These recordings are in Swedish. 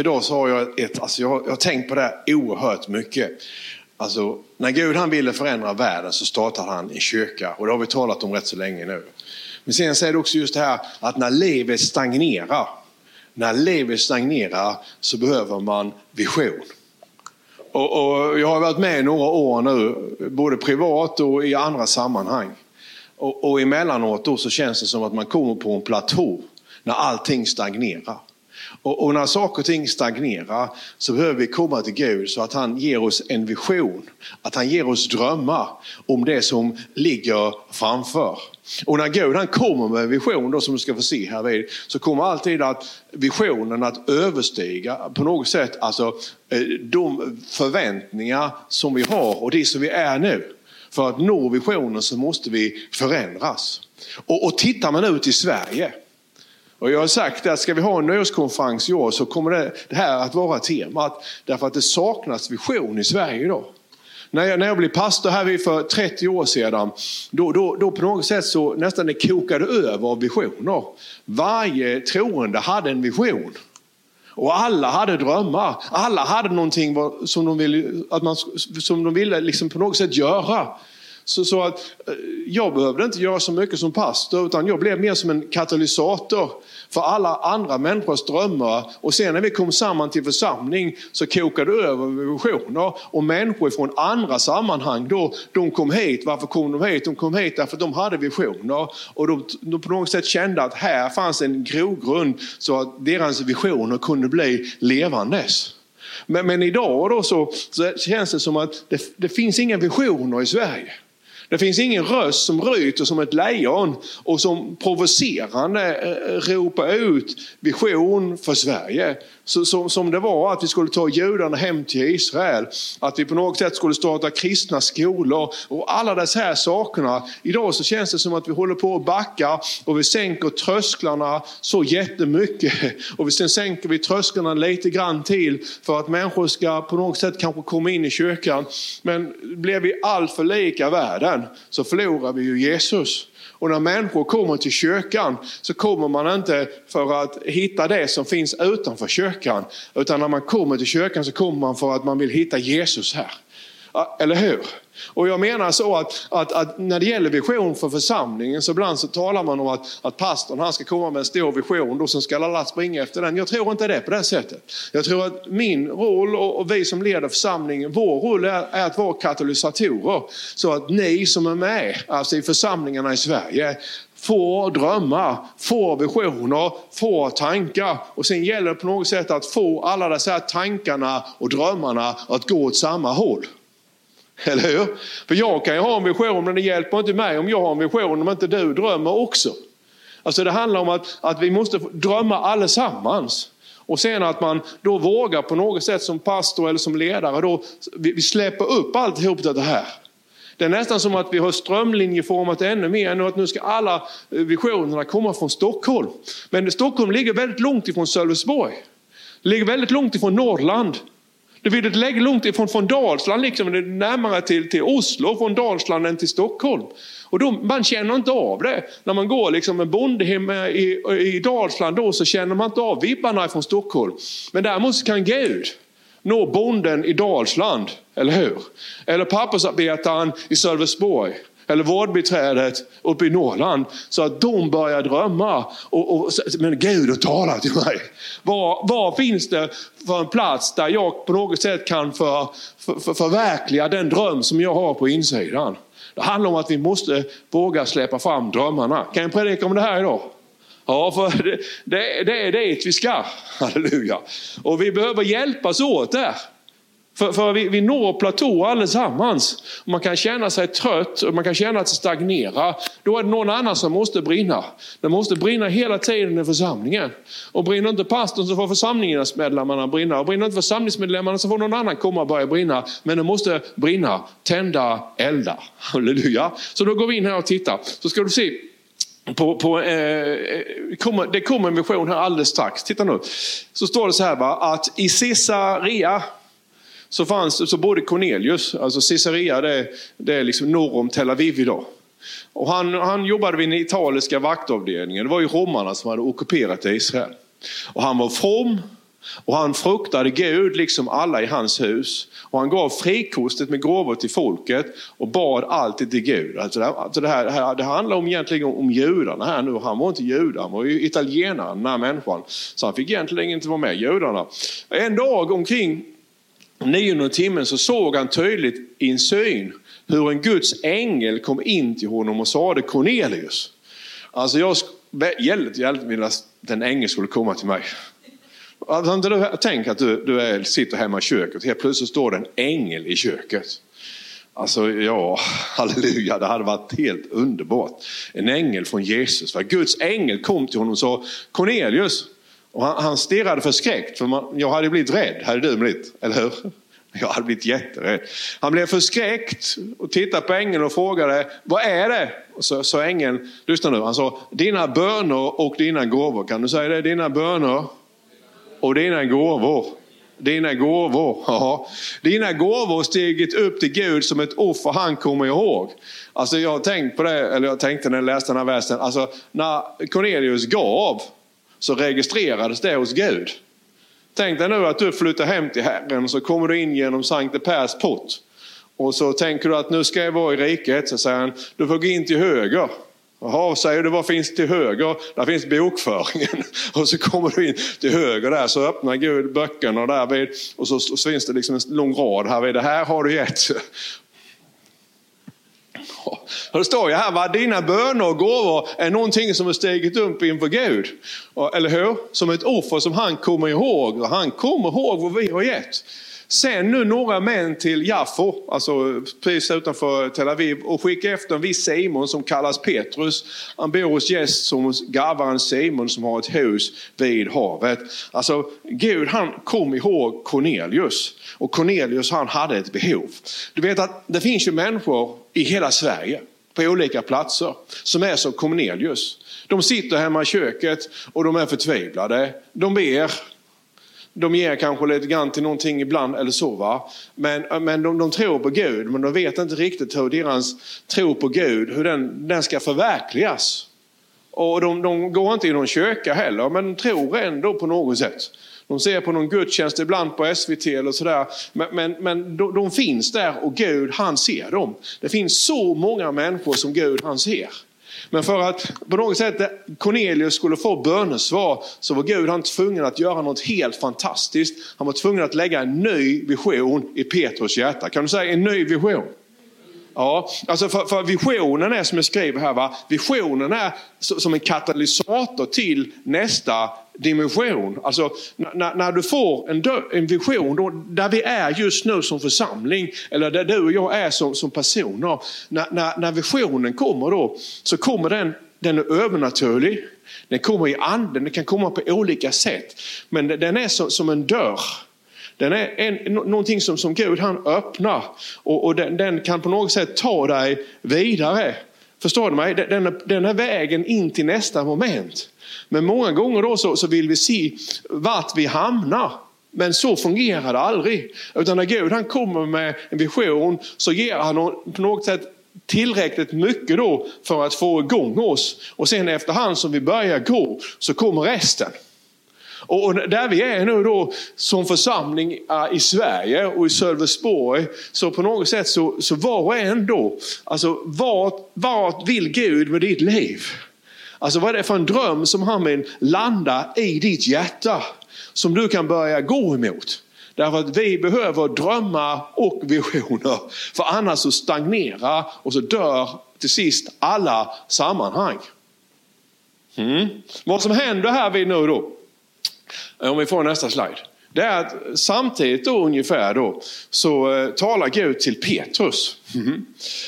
För idag så har jag ett, alltså jag, har, jag har tänkt på det här oerhört mycket. Alltså, när Gud han ville förändra världen så startade han en kyrka och det har vi talat om rätt så länge nu. Men sen säger är det också just det här att när livet stagnerar, när livet stagnerar så behöver man vision. Och, och jag har varit med i några år nu, både privat och i andra sammanhang. Och, och emellanåt då så känns det som att man kommer på en platå när allting stagnerar. Och, och, när saker och ting stagnerar så behöver vi komma till Gud så att han ger oss en vision. Att han ger oss drömmar om det som ligger framför. Och när Gud han kommer med en vision då, som du ska få se här vid, så kommer alltid att visionen att överstiga på något sätt alltså, eh, de förväntningar som vi har och det som vi är nu. För att nå visionen så måste vi förändras. Och, och tittar man ut i Sverige och jag har sagt att ska vi ha en nyårskonferens i år så kommer det, det här att vara temat. Därför att det saknas vision i Sverige idag. När jag, när jag blev pastor här för 30 år sedan, då, då, då på något sätt så nästan det kokade över av visioner. Varje troende hade en vision. Och alla hade drömmar. Alla hade någonting som de ville, att man, som de ville liksom på något sätt göra. Så, så att eh, jag behövde inte göra så mycket som pastor utan jag blev mer som en katalysator för alla andra människors drömmar. Och sen när vi kom samman till församling så kokade det över visioner. Och människor från andra sammanhang då, de kom hit. Varför kom de hit? De kom hit därför att de hade visioner. Och de, de på något sätt kände att här fanns en grogrund så att deras visioner kunde bli levandes. Men, men idag då så, så känns det som att det, det finns inga visioner i Sverige. Det finns ingen röst som ryter som ett lejon och som provocerande eh, eh, ropar ut vision för Sverige. Så, som, som det var att vi skulle ta judarna hem till Israel. Att vi på något sätt skulle starta kristna skolor och alla dessa här sakerna. Idag så känns det som att vi håller på att backa och vi sänker trösklarna så jättemycket. Och sen sänker vi trösklarna lite grann till för att människor ska på något sätt kanske komma in i kyrkan. Men blir vi alltför lika världen så förlorar vi ju Jesus. Och när människor kommer till kyrkan så kommer man inte för att hitta det som finns utanför kyrkan. Utan när man kommer till kyrkan så kommer man för att man vill hitta Jesus här. Eller hur? Och jag menar så att, att, att, när det gäller vision för församlingen så ibland så talar man om att, att pastorn han ska komma med en stor vision och så ska alla springa efter den. Jag tror inte det på det sättet. Jag tror att min roll och, och vi som leder församlingen, vår roll är, är, att vara katalysatorer. Så att ni som är med alltså i församlingarna i Sverige får drömmar, får visioner, får tankar. Och sen gäller det på något sätt att få alla dessa tankarna och drömmarna att gå åt samma håll. Eller hur? För jag kan ju ha en vision men det hjälper inte mig om jag har en vision om inte du drömmer också. Alltså det handlar om att, att vi måste drömma allesammans. Och sen att man då vågar på något sätt som pastor eller som ledare, då, vi, vi släpper upp alltihop det här. Det är nästan som att vi har strömlinjeformat ännu mer än att nu ska alla eh, visionerna komma från Stockholm. Men Stockholm ligger väldigt långt ifrån Sölvesborg. Det ligger väldigt långt ifrån Norrland. Det finns ett läge långt ifrån från Dalsland, liksom, närmare till, till Oslo från Dalsland än till Stockholm. Och då, man känner inte av det. När man går liksom med bondehem eh, i, i Dalsland då så känner man inte av vibbarna från Stockholm. Men däremot kan Gud nå bonden i Dalsland, eller hur? Eller pappersarbetaren i Sölvesborg eller vårdbiträdet uppe i Norrland. Så att de börjar drömma. Och, och, men Gud har talat till mig. Var, var finns det för en plats där jag på något sätt kan för, för, för, förverkliga den dröm som jag har på insidan? Det handlar om att vi måste våga släppa fram drömmarna. Kan jag predika om det här idag? Ja, för det, det, det är dit vi ska. Halleluja. Och vi behöver hjälpas åt där. För, för vi, vi når platå allesammans. Man kan känna sig trött och man kan känna att det stagnerar. Då är det någon annan som måste brinna. Det måste brinna hela tiden i församlingen. Och brinner inte pastorn så får församlingens medlemmarna brinna. Och brinner inte församlingsmedlemmarna så får någon annan komma och börja brinna. Men det måste brinna, tända, elda. Halleluja. Så då går vi in här och tittar. Så ska du se på, på, eh, kommer, det kommer en vision här alldeles strax. Titta nu. Så står det så här va, att i Caesarea så, fanns, så bodde Cornelius, alltså Caesarea det, det är liksom norr om Tel Aviv idag. Och han, han jobbade vid den Italiska vaktavdelningen. Det var ju romarna som hade ockuperat Israel. Och han var from, Och han fruktade Gud liksom alla i hans hus. Och han gav frikostigt med gåvor till folket och bad alltid till Gud. Alltså det, alltså det, här, det, här, det handlar om, egentligen om judarna här nu. Han var inte jude, han var ju italienare den här människan. Så han fick egentligen inte vara med judarna. En dag omkring nionde timmen så såg han tydligt i en syn hur en Guds ängel kom in till honom och sade Cornelius. Alltså jag väldigt, väldigt vill att den ängeln skulle komma till mig. Alltså, tänk att du, du är, sitter hemma i köket och helt plötsligt står det en ängel i köket. Alltså ja, halleluja, det hade varit helt underbart. En ängel från Jesus. För Guds ängel kom till honom och sa Cornelius. Och han, han stirrade förskräckt, för man, jag hade blivit rädd, hade du blivit, eller hur? Jag hade blivit jätterädd. Han blev förskräckt och tittade på ängeln och frågade, vad är det? Och så sa ängeln, lyssna nu, han sa, dina böner och dina gåvor. Kan du säga det? Dina böner och dina gåvor. Dina gåvor, ja. Dina gåvor stigit upp till Gud som ett offer han kommer ihåg. Alltså jag har tänkt på det, eller jag tänkte när jag läste den här versen, alltså när Cornelius gav så registrerades det hos Gud. Tänk dig nu att du flyttar hem till Herren och så kommer du in genom Sankte Pers port. Och så tänker du att nu ska jag vara i riket, så säger han, du får gå in till höger. Jaha, säger du vad finns till höger? Där finns bokföringen. Och så kommer du in till höger där så öppnar Gud böckerna där vid, och så, så finns det liksom en lång rad här vid. Det här har du gett. Och det står ju här, va? dina böner och gåvor är någonting som har stigit upp inför Gud. Eller hur? Som ett offer som han kommer ihåg. Och han kommer ihåg vad vi har gett. Sen nu några män till Jaffo, alltså precis utanför Tel Aviv och skicka efter en viss Simon som kallas Petrus. Han bor hos gäst som gavaren Simon som har ett hus vid havet. Alltså Gud han kom ihåg Cornelius och Cornelius han hade ett behov. Du vet att det finns ju människor i hela Sverige på olika platser som är som Cornelius. De sitter hemma i köket och de är förtvivlade. De ber, de ger kanske lite grann till någonting ibland eller så. Va? Men, eh, men de, de tror på Gud men de vet inte riktigt hur deras tro på Gud hur den, den ska förverkligas. Och de, de går inte i någon kyrka heller men de tror ändå på något sätt. De ser på någon gudstjänst ibland på SVT eller sådär. Men, men, men de, de, finns där och Gud han ser dem. Det finns så många människor som Gud han ser. Men för att på något sätt Cornelius skulle få bönesvar så var Gud han tvungen att göra något helt fantastiskt. Han var tvungen att lägga en ny vision i Petrus hjärta. Kan du säga en ny vision? Ja, alltså för, för, visionen är som jag skriver här, va? visionen är som en katalysator till nästa dimension. Alltså när, när du får en, dö, en vision då, där vi är just nu som församling, eller där du och jag är som, som personer. När, när, när visionen kommer då, så kommer den, den är övernaturlig. Den kommer i anden, den kan komma på olika sätt. Men den är som, som en dörr. Den är en, någonting som, som Gud han öppnar och, och den, den, kan på något sätt ta dig vidare. Förstår du mig? Den, den här vägen in till nästa moment. Men många gånger då så, så vill vi se vart vi hamnar. Men så fungerar det aldrig. Utan när Gud han kommer med en vision så ger han på något sätt tillräckligt mycket då för att få igång oss. Och sen efterhand som vi börjar gå så kommer resten. Och där vi är nu då som församling i Sverige och i Sölvesborg, så på något sätt så, så var och en då, alltså vart, vart vill Gud med ditt liv? Alltså vad är det för en dröm som han vill landa i ditt hjärta? Som du kan börja gå emot. Därför att vi behöver drömmar och visioner. För annars så stagnerar och så dör till sist alla sammanhang. Mm. Vad som händer här vid nu då, Eh, om vi får nästa slide. Det är att samtidigt då ungefär då så eh, talar Gud till Petrus. Mm.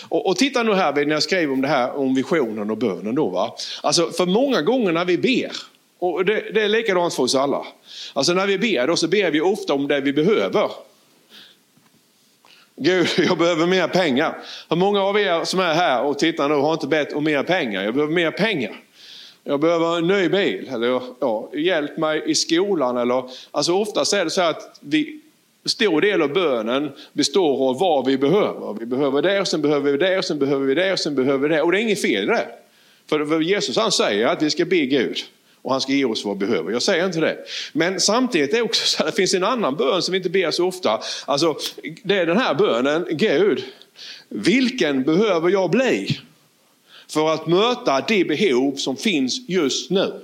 Och, och, titta nu här när jag skrev om det här om visionen och bönen då. Va? Alltså för många gånger när vi ber, och det, det är likadant för oss alla. Alltså när vi ber då så ber vi ofta om det vi behöver. Gud, jag behöver mer pengar. Hur många av er som är här och tittar nu har inte bett om mer pengar? Jag behöver mer pengar. Jag behöver en ny bil, eller ja, hjälp mig i skolan. Eller, alltså oftast är det så att vi, stor del av bönen består av vad vi behöver. Vi behöver det och sen behöver vi det och sen behöver vi det och sen behöver vi det. Och det är inget fel i det. För Jesus han säger att vi ska be Gud. och han ska ge oss vad vi behöver. Jag säger inte det. Men samtidigt är det också så att det finns en annan bön som vi inte ber så ofta. Alltså, det är den här bönen, Gud, vilken behöver jag bli för att möta det behov som finns just nu?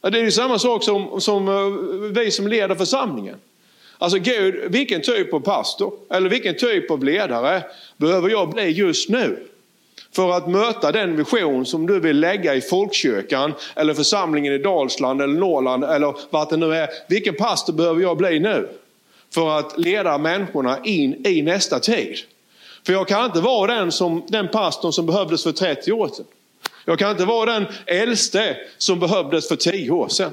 Det är ju samma sak som, som eh, vi som leder församlingen. Alltså Gud, vilken typ av pastor eller vilken typ av ledare behöver jag bli just nu? För att möta den vision som du vill lägga i folkkyrkan eller församlingen i Dalsland eller Norrland eller vart det nu är. Vilken pastor behöver jag bli nu? För att leda människorna in i nästa tid. För jag kan inte vara den, som, den pastorn som behövdes för 30 år sedan. Jag kan inte vara den äldste som behövdes för 10 år sedan.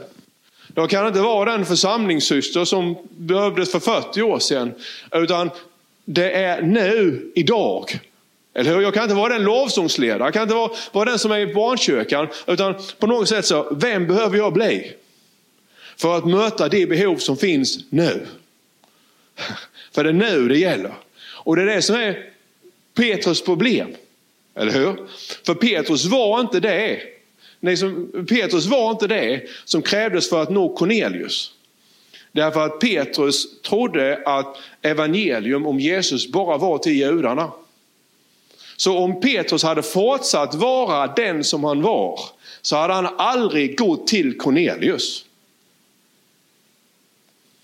Jag kan inte vara den församlingssyster som behövdes för 40 år sedan. Utan det är nu, idag. Eller hur? Jag kan inte vara den lovsångsledare, jag kan inte vara, vara den som är i barnkyrkan. Utan på något sätt så, vem behöver jag bli? För att möta det behov som finns nu. För det är nu det gäller. Och det är det som är Petrus problem. Eller hur? För Petrus var inte det. Nej, som, Petrus var inte det som krävdes för att nå Cornelius. Därför att Petrus trodde att evangelium om Jesus bara var till judarna. Så om Petrus hade fortsatt vara den som han var så hade han aldrig gått till Cornelius.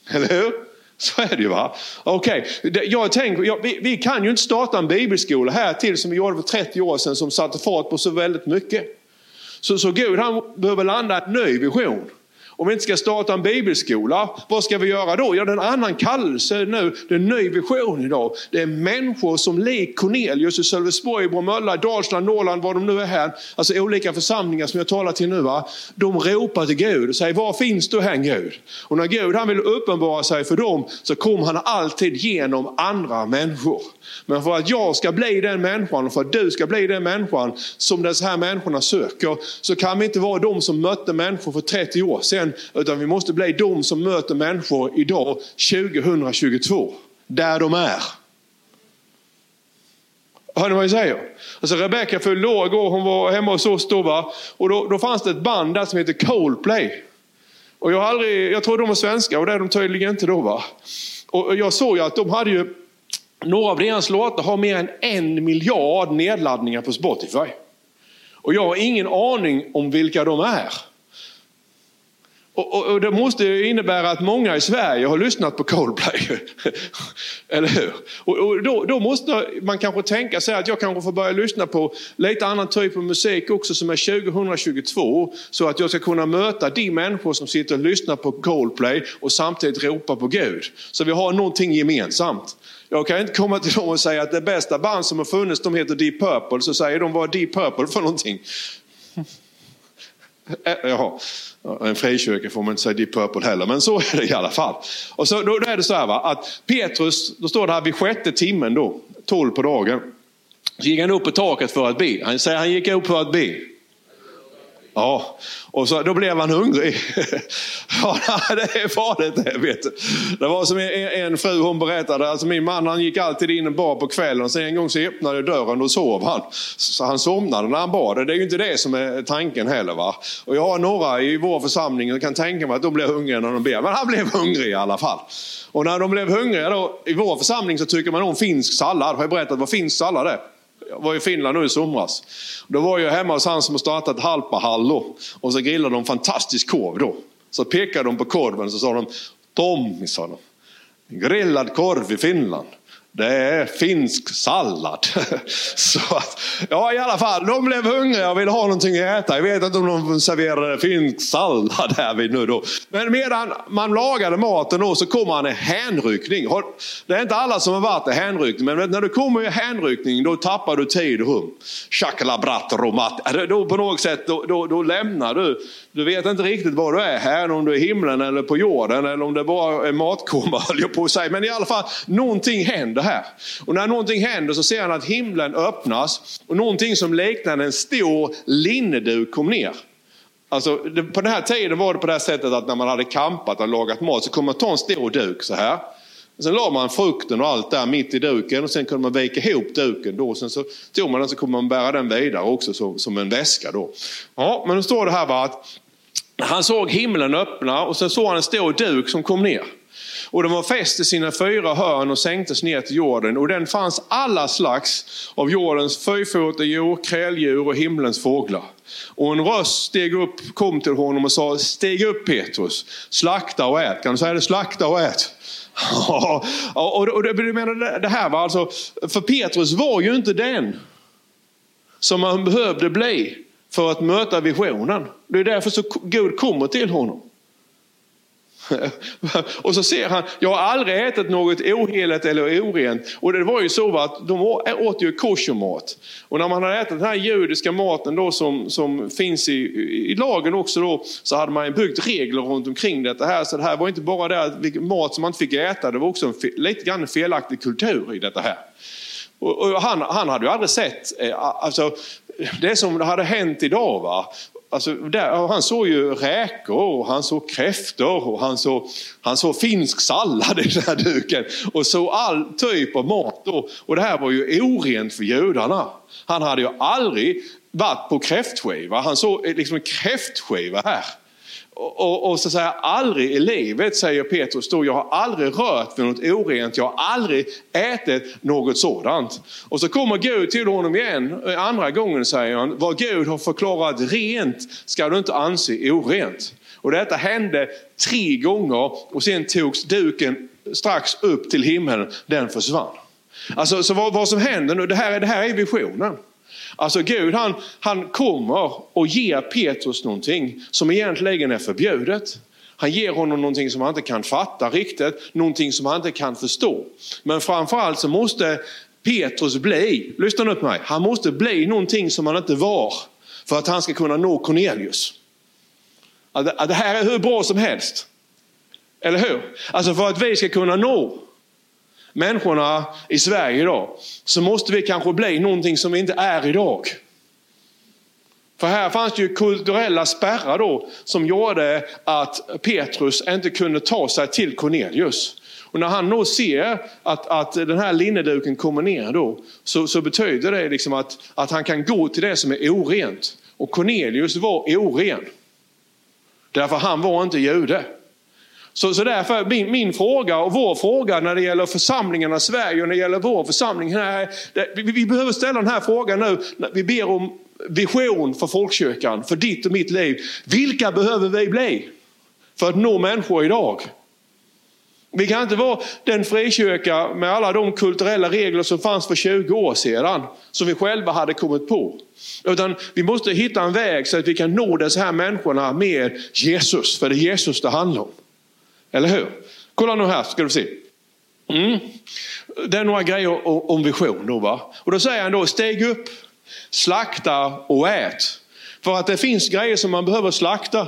Eller hur? Så är det ju va. Okej, okay. jag tänker, jag, vi, vi, kan ju inte starta en bibelskola här till som vi gjorde för 30 år sedan som satte fart på så väldigt mycket. Så, så Gud han behöver landa en ny vision. Om vi inte ska starta en bibelskola, vad ska vi göra då? Ja, det är en annan kallelse nu. Det är en ny vision idag. Det är människor som lik Cornelius i Sölvesborg, Bromölla, Dalsland, Norrland, var de nu är här. Alltså olika församlingar som jag talar till nu. Va? De ropar till Gud och säger, var finns du här Gud? Och när Gud han vill uppenbara sig för dem så kommer han alltid genom andra människor. Men för att jag ska bli den människan och för att du ska bli den människan som dessa här människorna söker så kan vi inte vara de som mötte människor för 30 år sedan utan vi måste bli de som möter människor idag 2022 där de är. Hör ni vad jag säger? Alltså Rebecca fyllde år igår, hon var hemma hos oss då. Va? Och då, då fanns det ett band där som heter Coldplay. Och jag, aldrig, jag tror de var svenska och det är de tydligen inte då. Va? Och jag såg ju att de hade ju några av deras låtar har mer än en miljard nedladdningar på Spotify. Och jag har ingen aning om vilka de är. Och, och, och, det måste innebära att många i Sverige har lyssnat på Coldplay. Eller hur? Och, och då, då, måste man kanske tänka sig att jag kanske får börja lyssna på lite annan typ av musik också som är 2022. Så att jag ska kunna möta de människor som sitter och lyssnar på Coldplay och samtidigt ropar på Gud. Så vi har någonting gemensamt. Jag kan inte komma till dem och säga att det bästa band som har funnits, de heter Deep Purple. Så säger de vad Deep Purple för någonting. Eh, eh, jaha, en frikyrka får man inte säga Deep Purple heller, men så är det i alla fall. Och så, då, är det så här va, att Petrus, då står det här vid sjätte timmen då, tolv på dagen. Så gick han upp på taket för att be. Han säger han gick upp för att be. Ja, och så, då blev han hungrig. ja, det är farligt det. Vet du. Det var som en, en fru hon berättade, alltså min man han gick alltid in och bad på kvällen. Sen en gång så öppnade dörren och sov han. Så han somnade när han bad. Det är ju inte det som är tanken heller. Va? Och jag har några i vår församling som kan tänka mig att de blir hungriga när de ber. Men han blev hungrig i alla fall. Och när de blev hungriga då, i vår församling så tycker man om finsk sallad. Har jag berättat vad finsk sallad är? Jag var i Finland nu i somras. Då var jag hemma hos han som har startat Halpahallo. Och så grillade de fantastisk korv då. Så pekade de på korven och så sa de Tommy, sa de. Grillad korv i Finland det är finsk sallad. Så att, ja i alla fall, de blev hungriga och ville ha någonting att äta. Jag vet inte om de serverade finsk sallad här vid nu då. Men medan man lagade maten då så kom han i hänryckning. Det är inte alla som har varit i hänryckning, men när du kommer i hänryckning då tappar du tid och rum. Chakalabrat romat. Då på något sätt då, då, då lämnar du du vet inte riktigt var du är här, om du är i himlen eller på jorden eller om det bara är matkoma höll jag på att säga. Men i alla fall, någonting händer här. Och när någonting händer så ser han att himlen öppnas och någonting som liknar en stor linneduk kom ner. Alltså, på den här tiden var det på det här sättet att när man hade kampat och lagat mat så kunde man ta en stor duk så här. Sen la man frukten och allt där mitt i duken och sen kunde man vika ihop duken. Då. Sen så tog man den så kunde man bära den vidare också som, som en väska. Då. Ja, men då står det här va, att han såg himlen öppna och sen såg han en stor duk som kom ner. Och den var fäst i sina fyra hörn och sänktes ner till jorden. Och den fanns alla slags av jordens fyrfotedjur, kräldjur och himlens fåglar. Och en röst steg upp, kom till honom och sa, stig upp Petrus, slakta och ät. Kan du säga det? Slakta och ät. och, och, det, menar, det här var alltså, för Petrus var ju inte den som han behövde bli för att möta visionen. Det är därför så Gud kommer till honom. och så ser han, jag har aldrig ätit något oheligt eller orent. Och det var ju så att de åt ju koshermat. Och när man hade ätit den här judiska maten då som, som finns i, i lagen också då, så hade man byggt regler runt omkring detta här. Så det här var inte bara det att mat som man inte fick äta, det var också en, lite grann felaktig kultur i detta här. Och, och han, han hade ju aldrig sett, eh, alltså, det som hade hänt idag. Va? Alltså, där, han såg ju räkor, och han såg kräftor och han såg, han såg finsk sallad i den här duken. Och så all typ av mat. Då. Och det här var ju orent för judarna. Han hade ju aldrig varit på kräftskiva. Han såg eh, liksom en kräftskiva här. Och, och, och, så säger aldrig i livet, säger Petrus då, jag har aldrig rört vid något orent, jag har aldrig ätit något sådant. Och så kommer Gud till honom igen, eh, andra gången säger han, vad Gud har förklarat rent ska du inte anse orent. Och detta hände tre gånger och sen togs duken strax upp till himlen, den försvann. Alltså så vad, vad som händer nu, det här, det här är visionen. Alltså Gud han, han kommer och ger Petrus någonting som egentligen är förbjudet. Han ger honom någonting som han inte kan fatta riktigt, någonting som han inte kan förstå. Men framförallt så måste Petrus bli, lyssna nu på mig, han måste bli någonting som han inte var för att han ska kunna nå Cornelius. Det här är hur bra som helst. Eller hur? Alltså för att vi ska kunna nå människorna i Sverige idag så måste vi kanske bli någonting som vi inte är idag. För här fanns det ju kulturella spärrar då som gjorde att Petrus inte kunde ta sig till Cornelius. Och när han då ser att, att den här linneduken kommer ner då, så, så betyder det liksom att, att han kan gå till det som är orent. Och Cornelius var oren. Därför han var inte jude. Så, så därför min, min fråga och vår fråga när det gäller församlingarna i Sverige och när det gäller vår församling här. Det, vi, vi behöver ställa den här frågan nu. Vi ber om vision för folkkyrkan, för ditt och mitt liv. Vilka behöver vi bli för att nå människor idag? Vi kan inte vara den frikyrka med alla de kulturella regler som fanns för 20 år sedan, som vi själva hade kommit på. Utan vi måste hitta en väg så att vi kan nå dessa här människorna med Jesus, för det är Jesus det handlar om. Eller hur? Kolla nu här ska du se. Mm. Det är några grejer om vision då. Va? Och då säger han då, steg upp, slakta och ät. För att det finns grejer som man behöver slakta.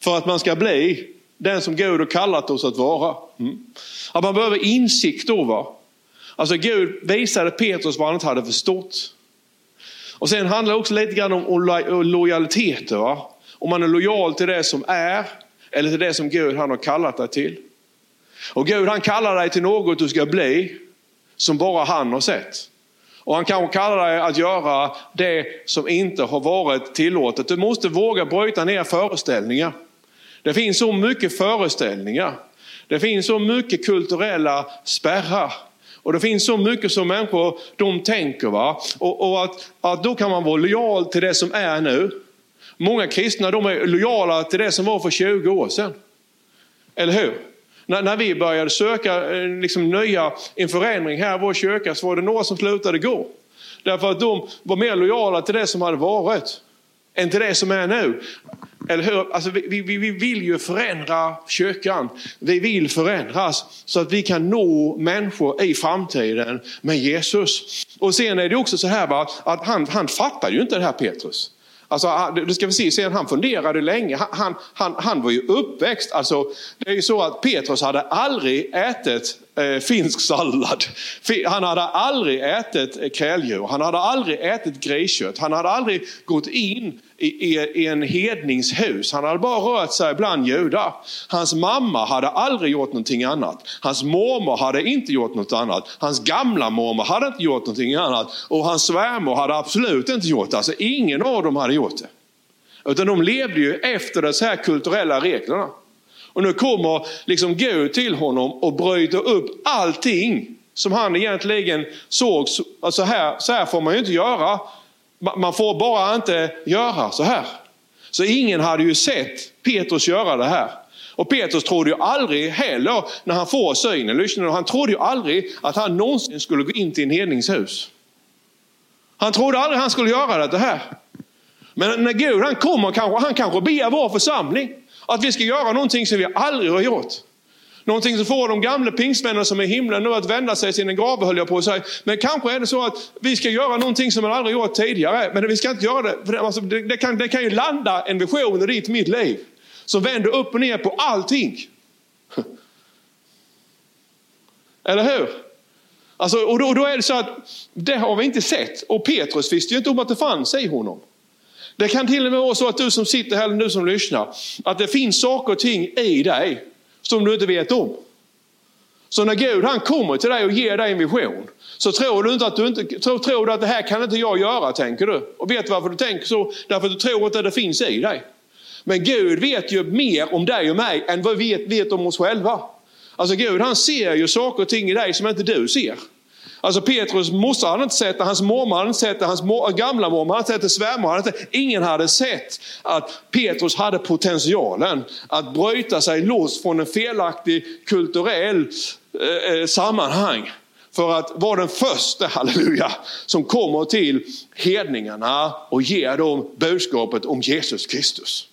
För att man ska bli den som Gud har kallat oss att vara. Mm. Att man behöver insikt då. Va? Alltså Gud visade Petrus vad han inte hade förstått. Och sen handlar det också lite grann om lojaliteter. Va? Om man är lojal till det som är eller till det som Gud han har kallat dig till. Och Gud han kallar dig till något du ska bli som bara han har sett. Och han kanske kallar dig att göra det som inte har varit tillåtet. Du måste våga bryta ner föreställningar. Det finns så mycket föreställningar. Det finns så mycket kulturella spärrar. Och det finns så mycket som människor de tänker. Va? Och, och att, att då kan man vara lojal till det som är nu. Många kristna de är lojala till det som var för 20 år sedan. Eller hur? När, när vi började söka eh, liksom, nya, en förändring här i vår kyrka så var det några som slutade gå. Därför att de var mer lojala till det som hade varit än till det som är nu. Eller hur? Alltså, vi, vi, vi vill ju förändra kyrkan. Vi vill förändras så att vi kan nå människor i framtiden med Jesus. Och sen är det också så här va, att han, han fattar ju inte det här Petrus. Alltså, du ska se, sen han funderade länge. Han, han, han var ju uppväxt, alltså, det är ju så att Petrus hade aldrig ätit eh, finsk sallad. Han hade aldrig ätit kräldjur, han hade aldrig ätit griskött, han hade aldrig gått in i, i, i en hedningshus. Han hade bara rört sig bland judar. Hans mamma hade aldrig gjort någonting annat. Hans mormor hade inte gjort något annat. Hans gamla mormor hade inte gjort någonting annat. Och hans svärmor hade absolut inte gjort det. Alltså ingen av dem hade gjort det. Utan de levde ju efter de här kulturella reglerna. Och nu kommer liksom Gud till honom och bryter upp allting som han egentligen såg. Alltså här, så här får man ju inte göra. Man får bara inte göra så här. Så ingen hade ju sett Petrus göra det här. Och Petrus trodde ju aldrig heller, när han får synen, lyssna, han trodde ju aldrig att han någonsin skulle gå in till en hedningshus. Han trodde aldrig han skulle göra det här. Men när Gud han kommer, kanske, han kanske ber vår församling att vi ska göra någonting som vi aldrig har gjort. Någonting som får de gamla pingstmännen som är i himlen nu att vända sig till en grav höll jag på att säga. Men kanske är det så att vi ska göra någonting som man aldrig gjort tidigare. Men vi ska inte göra det. För det, alltså, det, det, kan, det kan ju landa en vision i ditt mitt liv. Som vänder upp och ner på allting. Eller hur? Alltså, och då, då, är det så att det har vi inte sett. Och Petrus visste ju inte om att det fanns i honom. Det kan till och med vara så att du som sitter här, eller du som lyssnar, att det finns saker och ting i dig som du inte vet om. Så när Gud han kommer till dig och ger dig en vision så tror du inte att du inte tror, tror du att det här kan inte jag göra, tänker du. Och vet varför du tänker så? Därför att du tror inte att det finns i dig. Men Gud vet ju mer om dig och mig än vad vi vet, vet om oss själva. Alltså Gud han ser ju saker och ting i dig som inte du ser. Alltså Petrus morsa hade inte sett det, hans mormor hade inte sett det, hans gamla mormor hade inte sett det, svärmor hade inte sett det. Ingen hade sett att Petrus hade potentialen att bryta sig loss från en felaktig kulturell eh, eh sammanhang för att vara den första, halleluja, som kommer till hedningarna och ger dem budskapet om Jesus Kristus.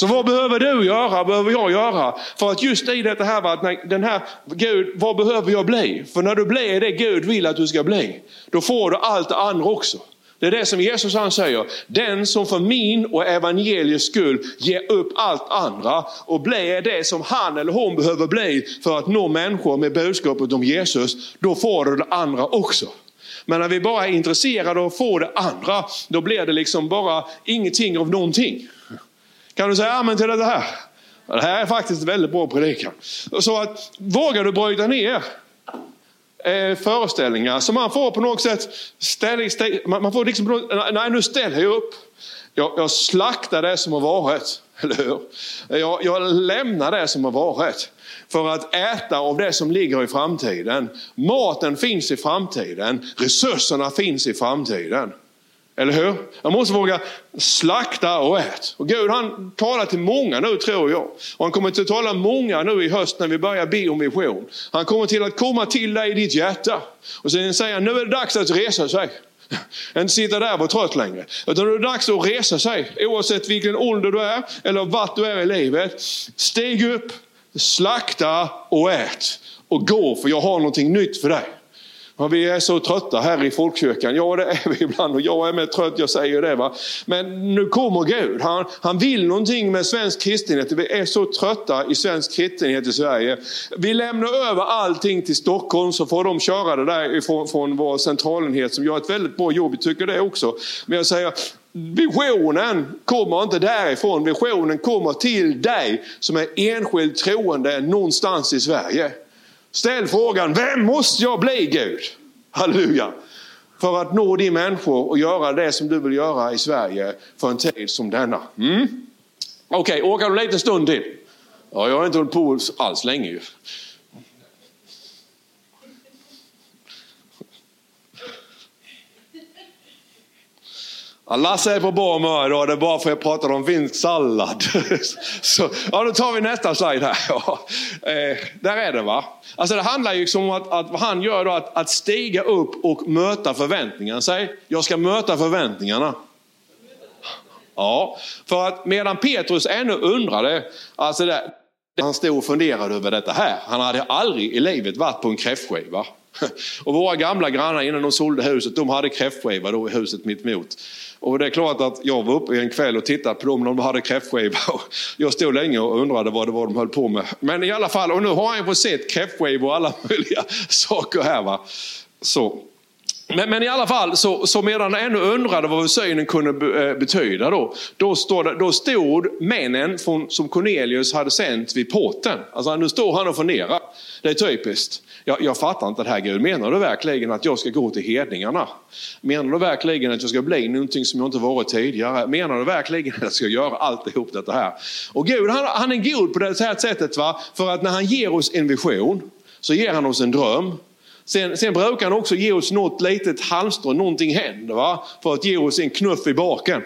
Så vad behöver du göra, vad behöver jag göra? För att just i det här, att den här, Gud, vad behöver jag bli? För när du blir det Gud vill att du ska bli, då får du allt det andra också. Det är det som Jesus han säger, den som för min och evangeliets skull ger upp allt andra och blir det som han eller hon behöver bli för att nå människor med budskapet om Jesus, då får du det andra också. Men när vi bara är intresserade av att få det andra, då blir det liksom bara ingenting av någonting. Kan du säga amen till det här? Det här är faktiskt väldigt bra predikan. Så att vågar du bryta ner eh, föreställningar som man får på något sätt ställning, man får liksom, nej nu ställer jag upp. Jag, jag slaktar det som har varit, eller hur? Jag, jag lämnar det som har varit för att äta av det som ligger i framtiden. Maten finns i framtiden, resurserna finns i framtiden. Eller hur? Jag måste våga slakta och ät. Och Gud han talar till många nu tror jag. Och han kommer till att tala många nu i höst när vi börjar be om vision. Han kommer till att komma till dig i ditt hjärta. Och sen säger han, nu är det dags att resa sig. Inte sitta där och vara trött längre. Utan nu är det dags att resa sig. Oavsett vilken ålder du är eller vart du är i livet. Stig upp, slakta och ät. Och gå för jag har någonting nytt för dig. Ja, vi är så trötta här i folkkyrkan. Ja, det är vi ibland och jag är med trött, jag säger det. Va? Men nu kommer Gud. Han, han vill någonting med svensk kristenhet. Vi är så trötta i svensk kristenhet i Sverige. Vi lämnar över allting till Stockholm så får de köra det där ifrån, från vår centralenhet som gör ett väldigt bra jobb. Jag tycker det också. Men jag säger, Visionen kommer inte därifrån, visionen kommer till dig som är enskild troende någonstans i Sverige. Ställ frågan, vem måste jag bli Gud? Halleluja! För att nå de människor och göra det som du vill göra i Sverige för en tid som denna. Mm? Okej, okay, orkar du en liten stund till? Ja, jag har inte hållit på alls länge ju. Lasse är på bra humör idag, det är bara för att jag pratar om finsk sallad. Så, ja, då tar vi nästa slide här. Ja, eh, där är det va. Alltså det handlar ju liksom om att, att vad han gör då, att, att stiga upp och möta förväntningarna. Säg, jag ska möta förväntningarna. Ja, för att medan Petrus ännu undrade, alltså det, han stod och funderade över detta här. Han hade aldrig i livet varit på en kräftskiva. Och våra gamla grannar innan de sålde huset, de hade kräftskiva då i huset mitt emot. Och det är klart att jag var uppe en kväll och tittade på dem när de hade kräftskiva. Jag stod länge och undrade vad det var de höll på med. Men i alla fall, och nu har jag fått sett kräftskivor och alla möjliga saker här. Va? Så. Men, men, i alla fall, så, så medan han ännu undrade vad synen kunde eh, betyda då, då, stod, då stod männen från, som Cornelius hade sänt vid porten. Alltså nu står han och funderar. Det är typiskt. Jag, jag fattar inte det här Gud. Menar du verkligen att jag ska gå till hedningarna? Menar du verkligen att jag ska bli någonting som jag inte varit tidigare? Menar du verkligen att jag ska göra alltihop detta här? Och Gud han, han är god på det här sättet. Va? För att när han ger oss en vision så ger han oss en dröm. Sen, sen brukar han också ge oss något litet halmstrå, någonting händer va? för att ge oss en knuff i baken.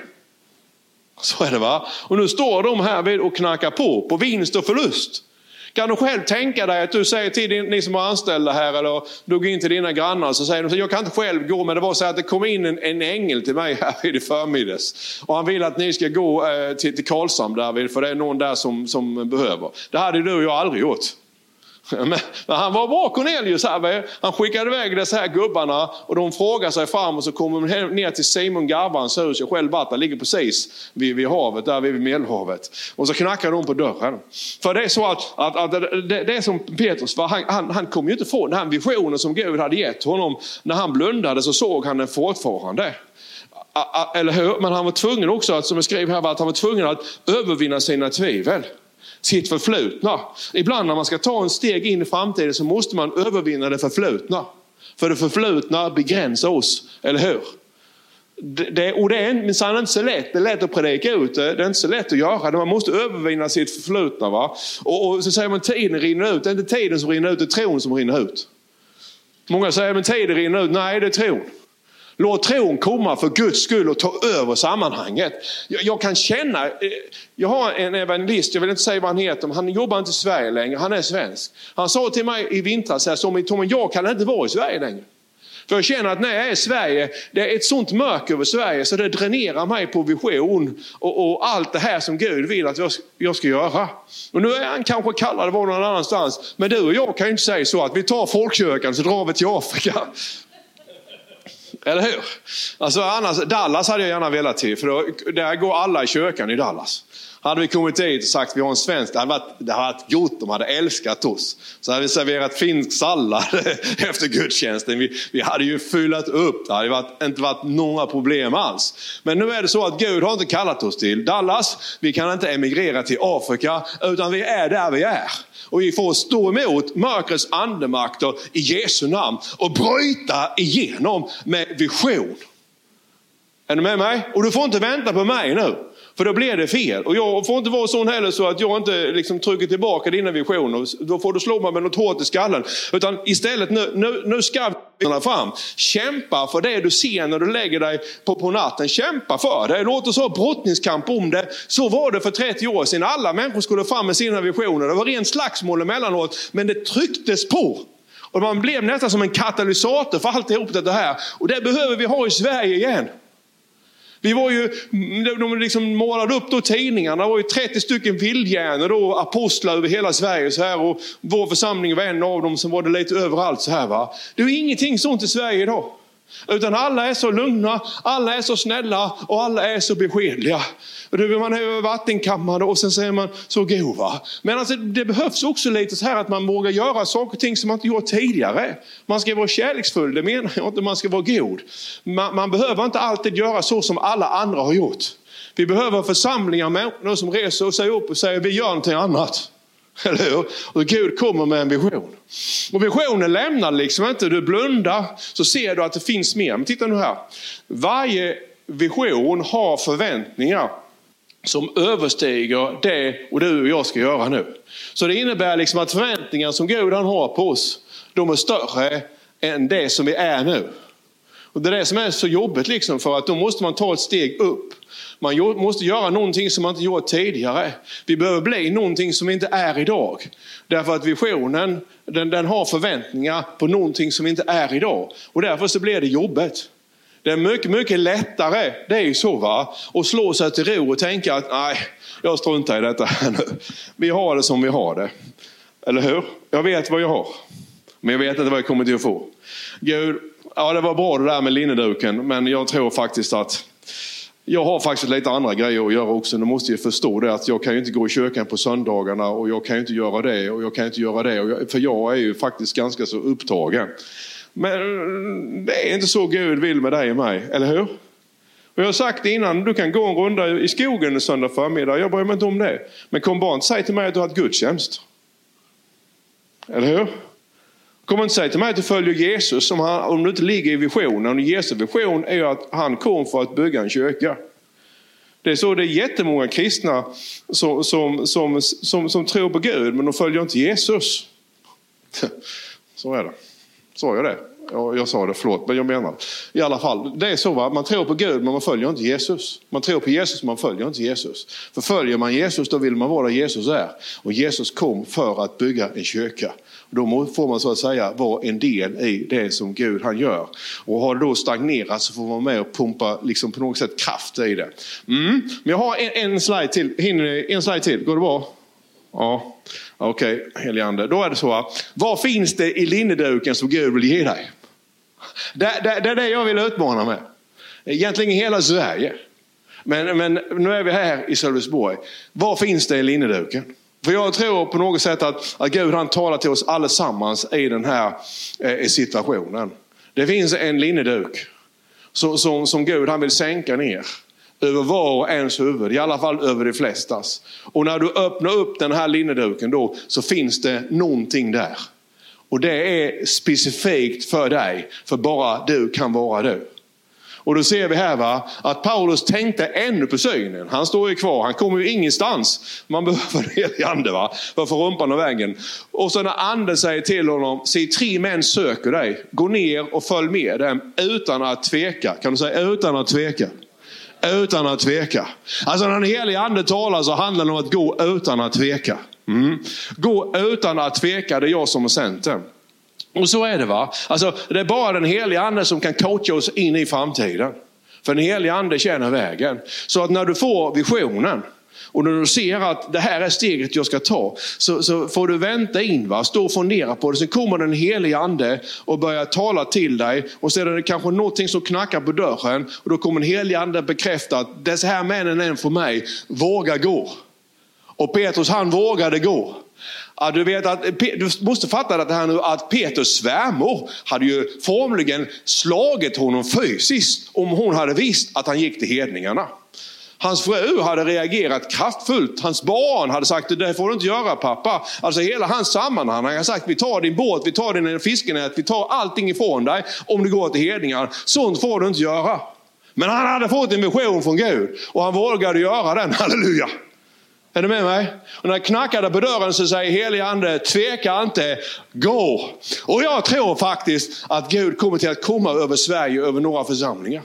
Så är det va. Och nu står de här och knackar på, på vinst och förlust. Kan du själv tänka dig att du säger till ni som är anställda här eller du går in till dina grannar så säger de jag kan inte själv gå men det var så att det kom in en, en ängel till mig här i förmiddags. Och han vill att ni ska gå eh, till, till Karlshamn för det är någon där som, som behöver. Det hade du och jag aldrig gjort. Men, han var bra Cornelius här. Han skickade iväg dessa här gubbarna och de frågar sig fram och så kommer de ner till Simon Garvans hus. Jag själv varit där, ligger precis vid, vid havet, där vid Medelhavet. Och så knackar de på dörren. För det är så att, att, att det, det, är som Petrus, han, han, han kom ju inte få den här visionen som Gud hade gett honom. När han blundade så såg han den fortfarande. Eller hur? Men han var tvungen också, att, som jag skrev här, att han var tvungen att övervinna sina tvivel sitt förflutna. Ibland när man ska ta en steg in i framtiden så måste man övervinna det förflutna. För det förflutna begränsar oss, eller hur? Det, och det är minsann inte så lätt. Det är lätt att predika ut det. Det är inte så lätt att göra det. Man måste övervinna sitt förflutna. Va? Och, och så säger man tiden rinner ut. Det är inte tiden som rinner ut, det är tron som rinner ut. Många säger men tiden rinner ut. Nej, det är tron. Låt tron komma för Guds skull och ta över sammanhanget. Jag, jag, kan känna, eh, jag har en evangelist, jag vill inte säga vad han heter, men han jobbar inte i Sverige längre, han är svensk. Han sa till mig i vintras, Tommy, jag kan inte vara i Sverige längre. För jag känner att när jag är i Sverige, det är ett sånt mörker över Sverige så det dränerar mig på vision och, och allt det här som Gud vill att jag, jag ska göra. Och nu är han kanske kallad att vara någon annanstans, men du och jag kan ju inte säga så att vi tar folkkyrkan så drar vi till Afrika. Eller hur? Alltså annars, Dallas hade jag gärna velat till, för då, där går alla i kyrkan i Dallas. Hade vi kommit dit och sagt att vi har en svensk, det hade varit, det hade varit gott, de hade älskat oss. Så hade vi serverat finsk sallad efter gudstjänsten. Vi, vi hade ju fyllat upp, det hade varit, inte varit några problem alls. Men nu är det så att Gud har inte kallat oss till Dallas, vi kan inte emigrera till Afrika, utan vi är där vi är. Och vi får stå emot mörkrets andemakter i Jesu namn och bryta igenom med vision. Är du med mig? Och du får inte vänta på mig nu. För då blir det fel. Och jag får inte vara sån heller så att jag inte liksom trycker tillbaka dina visioner. Då får du slå mig med något hårt i skallen. Utan istället nu, nu, nu ska vi fram. Kämpa för det du ser när du lägger dig på, på natten. Kämpa för det. Låt oss ha brottningskamp om det. Så var det för 30 år sedan. Alla människor skulle fram med sina visioner. Det var rent slagsmål emellanåt. Men det trycktes på. Och man blev nästan som en katalysator för alltihop det här. Och det behöver vi ha i Sverige igen. Vi var ju, de liksom målade upp då tidningarna, det var ju 30 stycken vildhjärnor då, apostlar över hela Sverige så här och vår församling var en av dem som var det lite överallt så här va. Det är ingenting sånt i Sverige idag. Utan alla är så lugna, alla är så snälla och alla är så beskedliga. Man är vattenkammade och sen säger man så god va. Men alltså, det behövs också lite så här att man vågar göra saker och ting som man inte gjort tidigare. Man ska vara kärleksfull, det menar jag inte, man ska vara god. Man, man behöver inte alltid göra så som alla andra har gjort. Vi behöver församlingar, människor som reser sig upp och säger vi gör någonting annat. Eller hur? Och Gud kommer med en vision. Och visionen lämnar liksom inte, du blundar så ser du att det finns mer. Men titta nu här. Varje vision har förväntningar som överstiger det och du och jag ska göra nu. Så det innebär liksom att förväntningar som Gud han har på oss, de är större än det som vi är nu. Och Det är det som är så jobbigt, liksom, för att då måste man ta ett steg upp. Man måste göra någonting som man inte gjort tidigare. Vi behöver bli någonting som vi inte är idag. Därför att visionen den, den har förväntningar på någonting som vi inte är idag. Och därför så blir det jobbigt. Det är mycket, mycket lättare, det är ju så va, att slå sig till ro och tänka att nej, jag struntar i detta nu. Vi har det som vi har det. Eller hur? Jag vet vad jag har. Men jag vet inte vad jag kommer till att få. Gud, ja det var bra det där med linneduken, men jag tror faktiskt att jag har faktiskt lite andra grejer att göra också. Du måste ju förstå det att jag kan ju inte gå i kyrkan på söndagarna och jag kan ju inte göra det och jag kan inte göra det. Jag, för jag är ju faktiskt ganska så upptagen. Men det är inte så Gud vill med dig och mig, eller hur? Och jag har sagt det innan, du kan gå en runda i skogen en söndag förmiddag, jag bryr mig inte om det. Men kom bara inte säg till mig att du har ett gudstjänst. Eller hur? Kom inte säga till mig att du följer Jesus om, han, om du inte ligger i visionen. Jesu vision är ju att han kom för att bygga en kyrka. Det är så det är jättemånga kristna som, som, som, som, som tror på Gud men de följer inte Jesus. Så är det. Sa jag det? Jag sa det, förlåt, men jag menar I alla fall, det är så va, man tror på Gud men man följer inte Jesus. Man tror på Jesus men man följer inte Jesus. För följer man Jesus då vill man vara där Jesus är. Och Jesus kom för att bygga en kyrka. Då får man så att säga vara en del i det som Gud han gör. Och har det då stagnerat så får man vara med och pumpa liksom på något sätt kraft i det. Mm. Men jag har en, en slide till, hinner en slide till, går det bra? Ja, okej, okay. heligande. Då är det så, vad finns det i linneduken som Gud vill ge dig? Det, det, det är det jag vill utmana med. Egentligen i hela Sverige. Men, men nu är vi här i Sölvesborg. Vad finns det i linneduken? För jag tror på något sätt att, att Gud han talar till oss allesammans i den här eh, situationen. Det finns en linneduk som, som, som Gud han vill sänka ner över var och ens huvud, i alla fall över de flestas. Och när du öppnar upp den här linneduken då så finns det någonting där. Och det är specifikt för dig, för bara du kan vara du. Och då ser vi här va, att Paulus tänkte ännu på synen. Han står ju kvar, han kommer ju ingenstans. Man behöver en helig ande va, för att få rumpan av vägen. Och så när anden säger till honom, se tre män söker dig. Gå ner och följ med dem utan att tveka. Kan du säga utan att tveka? Utan att tveka. Alltså när den helige ande talar så handlar det om att gå utan att tveka. Mm. Gå utan att tveka, det är jag som har sänt det. Och så är det va. Alltså, det är bara den heliga ande som kan coacha oss in i framtiden. För den heliga ande känner vägen. Så att när du får visionen och när du ser att det här är steget jag ska ta, så, så får du vänta in, va? stå och fundera på det. Sen kommer den heliga ande och börjar tala till dig. Och sen är det kanske någonting som knackar på dörren. Och då kommer den heliga ande bekräfta att dessa här männen är för mig, våga gå. Och Petrus han vågade gå. Ja, du, vet att, du måste fatta det här nu att Petrus svärmor hade ju formligen slagit honom fysiskt om hon hade visst att han gick till hedningarna. Hans fru hade reagerat kraftfullt. Hans barn hade sagt det får du inte göra pappa. Alltså hela hans sammanhang. Han hade sagt vi tar din båt, vi tar din fiskenät, vi tar allting ifrån dig om du går till hedningar. Sånt får du inte göra. Men han hade fått en vision från Gud och han vågade göra den, halleluja. Är du med mig? Och när jag knackade på dörren så säger helige ande, tveka inte, gå. Och jag tror faktiskt att Gud kommer till att komma över Sverige, över några församlingar.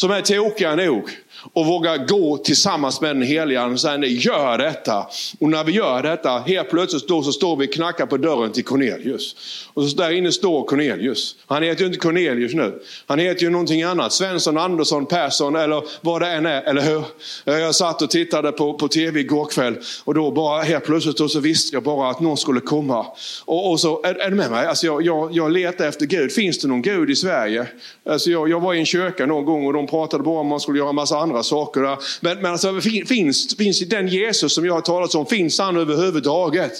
Som är tokiga nog och våga gå tillsammans med den heliga och säga nej, gör detta. Och när vi gör detta, helt plötsligt då så står vi och knackar på dörren till Cornelius. Och så där inne står Cornelius. Han heter ju inte Cornelius nu. Han heter ju någonting annat. Svensson, Andersson, Persson eller vad det än är, eller hur? Jag satt och tittade på, på tv igår kväll och då bara helt plötsligt då så visste jag bara att någon skulle komma. Och, och så, är, är du med mig? Alltså jag, jag, jag letar efter Gud. Finns det någon Gud i Sverige? Alltså jag, jag var i en kyrka någon gång och de pratade bara om att man skulle göra en massa andra saker. Men, men alltså, finns, finns den Jesus som jag har talat om, finns han överhuvudtaget?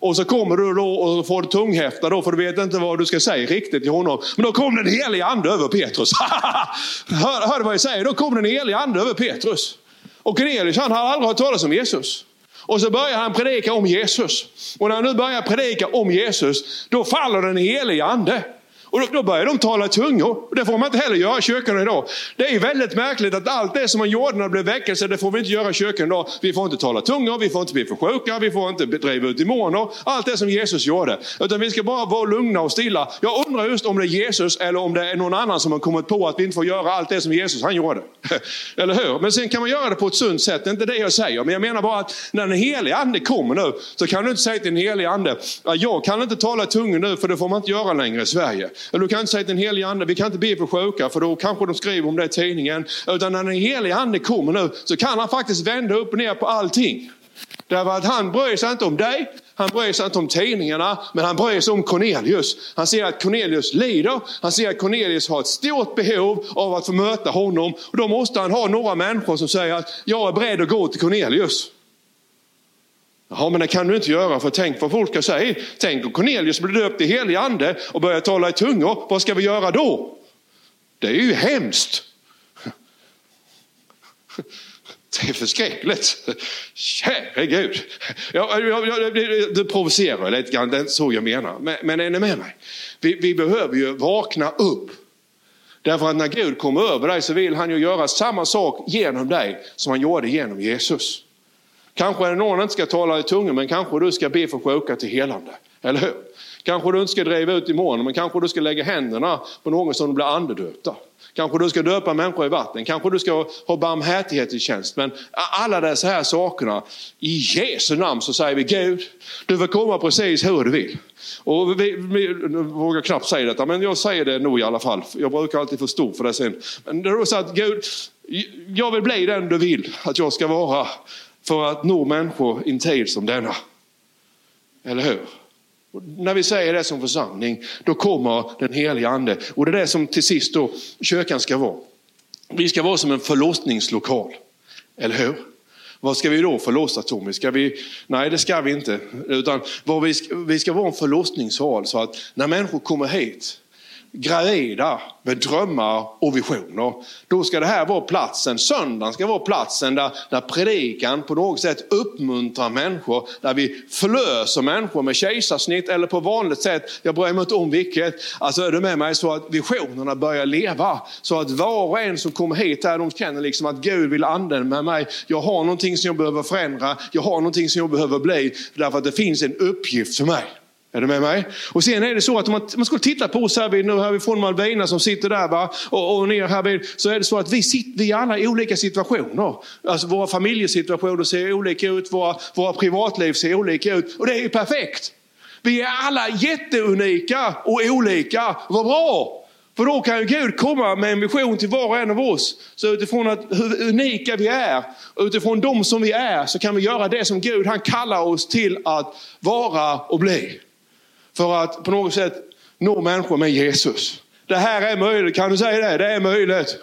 Och så kommer du då och får tunghäfta då, för du vet inte vad du ska säga riktigt till honom. Men då kom den helige ande över Petrus. hör, hör du vad jag säger? Då kom den helige ande över Petrus. Och Cornelius han har aldrig hört talas om Jesus. Och så börjar han predika om Jesus. Och när han nu börjar predika om Jesus, då faller den helige ande. Och då, då börjar de tala tungor. Det får man inte heller göra i kyrkan idag. Det är väldigt märkligt att allt det som man gjorde när det blev väckelse, det får vi inte göra i kyrkan idag. Vi får inte tala tungor, vi får inte bli för sjuka, vi får inte driva ut demoner. Allt det som Jesus gjorde. Utan vi ska bara vara lugna och stilla. Jag undrar just om det är Jesus eller om det är någon annan som har kommit på att vi inte får göra allt det som Jesus han gjorde. eller hur? Men sen kan man göra det på ett sunt sätt. Det är inte det jag säger. Men jag menar bara att när den helige ande kommer nu så kan du inte säga till den helige ande, jag kan inte tala tungor nu för det får man inte göra längre i Sverige. Eller du kan inte säga till den helige ande, vi kan inte be för sjuka för då kanske de skriver om det i tidningen. Utan när den helige ande kommer nu så kan han faktiskt vända upp och ner på allting. Därför att han bryr sig inte om dig, han bryr sig inte om tidningarna, men han bryr sig om Cornelius. Han ser att Cornelius lider, han ser att Cornelius har ett stort behov av att få möta honom. Och då måste han ha några människor som säger att jag är beredd att gå till Cornelius. Ja, men det kan du inte göra för tänk vad folk ska säga. Tänk om Cornelius blir döpt i helig ande och börjar tala i tungor. Vad ska vi göra då? Det är ju hemskt. Det är förskräckligt. Käre Gud. Jag, jag, jag, det provocerar lite grann, det är inte så jag menar. Men, men är ni med mig? Vi, vi behöver ju vakna upp. Därför att när Gud kommer över dig så vill han ju göra samma sak genom dig som han gjorde genom Jesus. Kanske är det någon inte ska tala i tungor men kanske du ska be för sjuka till helande. Eller hur? Kanske du inte ska driva ut demoner men kanske du ska lägga händerna på någon som blir andedöpta. Kanske du ska döpa människor i vatten, kanske du ska ha barmhärtighet i tjänst. Men alla dessa här sakerna, i Jesu namn så säger vi Gud, du får komma precis hur du vill. Och vi, vi, jag vågar knappt säga detta, men jag säger det nog i alla fall. Jag brukar alltid få stå för det sen. Men det är så att Gud, jag vill bli den du vill att jag ska vara för att nå människor i en tid som denna. Eller hur? Och när vi säger det som församling, då kommer den heliga ande. Och det är det som till sist då kyrkan ska vara. Vi ska vara som en förlossningslokal. Eller hur? Vad ska vi då förlossa Tommy? Ska vi? Nej det ska vi inte. Utan vad vi, ska, vi ska vara en förlossningssal så att när människor kommer hit gravida med drömmar och visioner. Då ska det här vara platsen, söndagen ska vara platsen där, där predikan på något sätt uppmuntrar människor, där vi förlöser människor med kejsarsnitt eller på vanligt sätt, jag bryr mig inte om vilket. Alltså är du med mig så att visionerna börjar leva. Så att var och en som kommer hit här, de känner liksom att Gud vill använda mig. Jag har någonting som jag behöver förändra, jag har någonting som jag behöver bli, därför att det finns en uppgift för mig. Är du med mig? Och sen är det så att om man, man skulle titta på oss här, vid, nu här vid från Malvina som sitter där va? Och, och ner här vid, så är det så att vi sitter vi alla i olika situationer. Alltså våra familjesituationer ser olika ut, våra, våra privatliv ser olika ut och det är ju perfekt. Vi är alla jätteunika och olika. Vad bra! För då kan ju Gud komma med en vision till var och en av oss. Så utifrån att hur unika vi är, utifrån dem som vi är, så kan vi göra det som Gud han kallar oss till att vara och bli för att på något sätt nå människor med Jesus. Det här är möjligt, kan du säga det? Det är möjligt.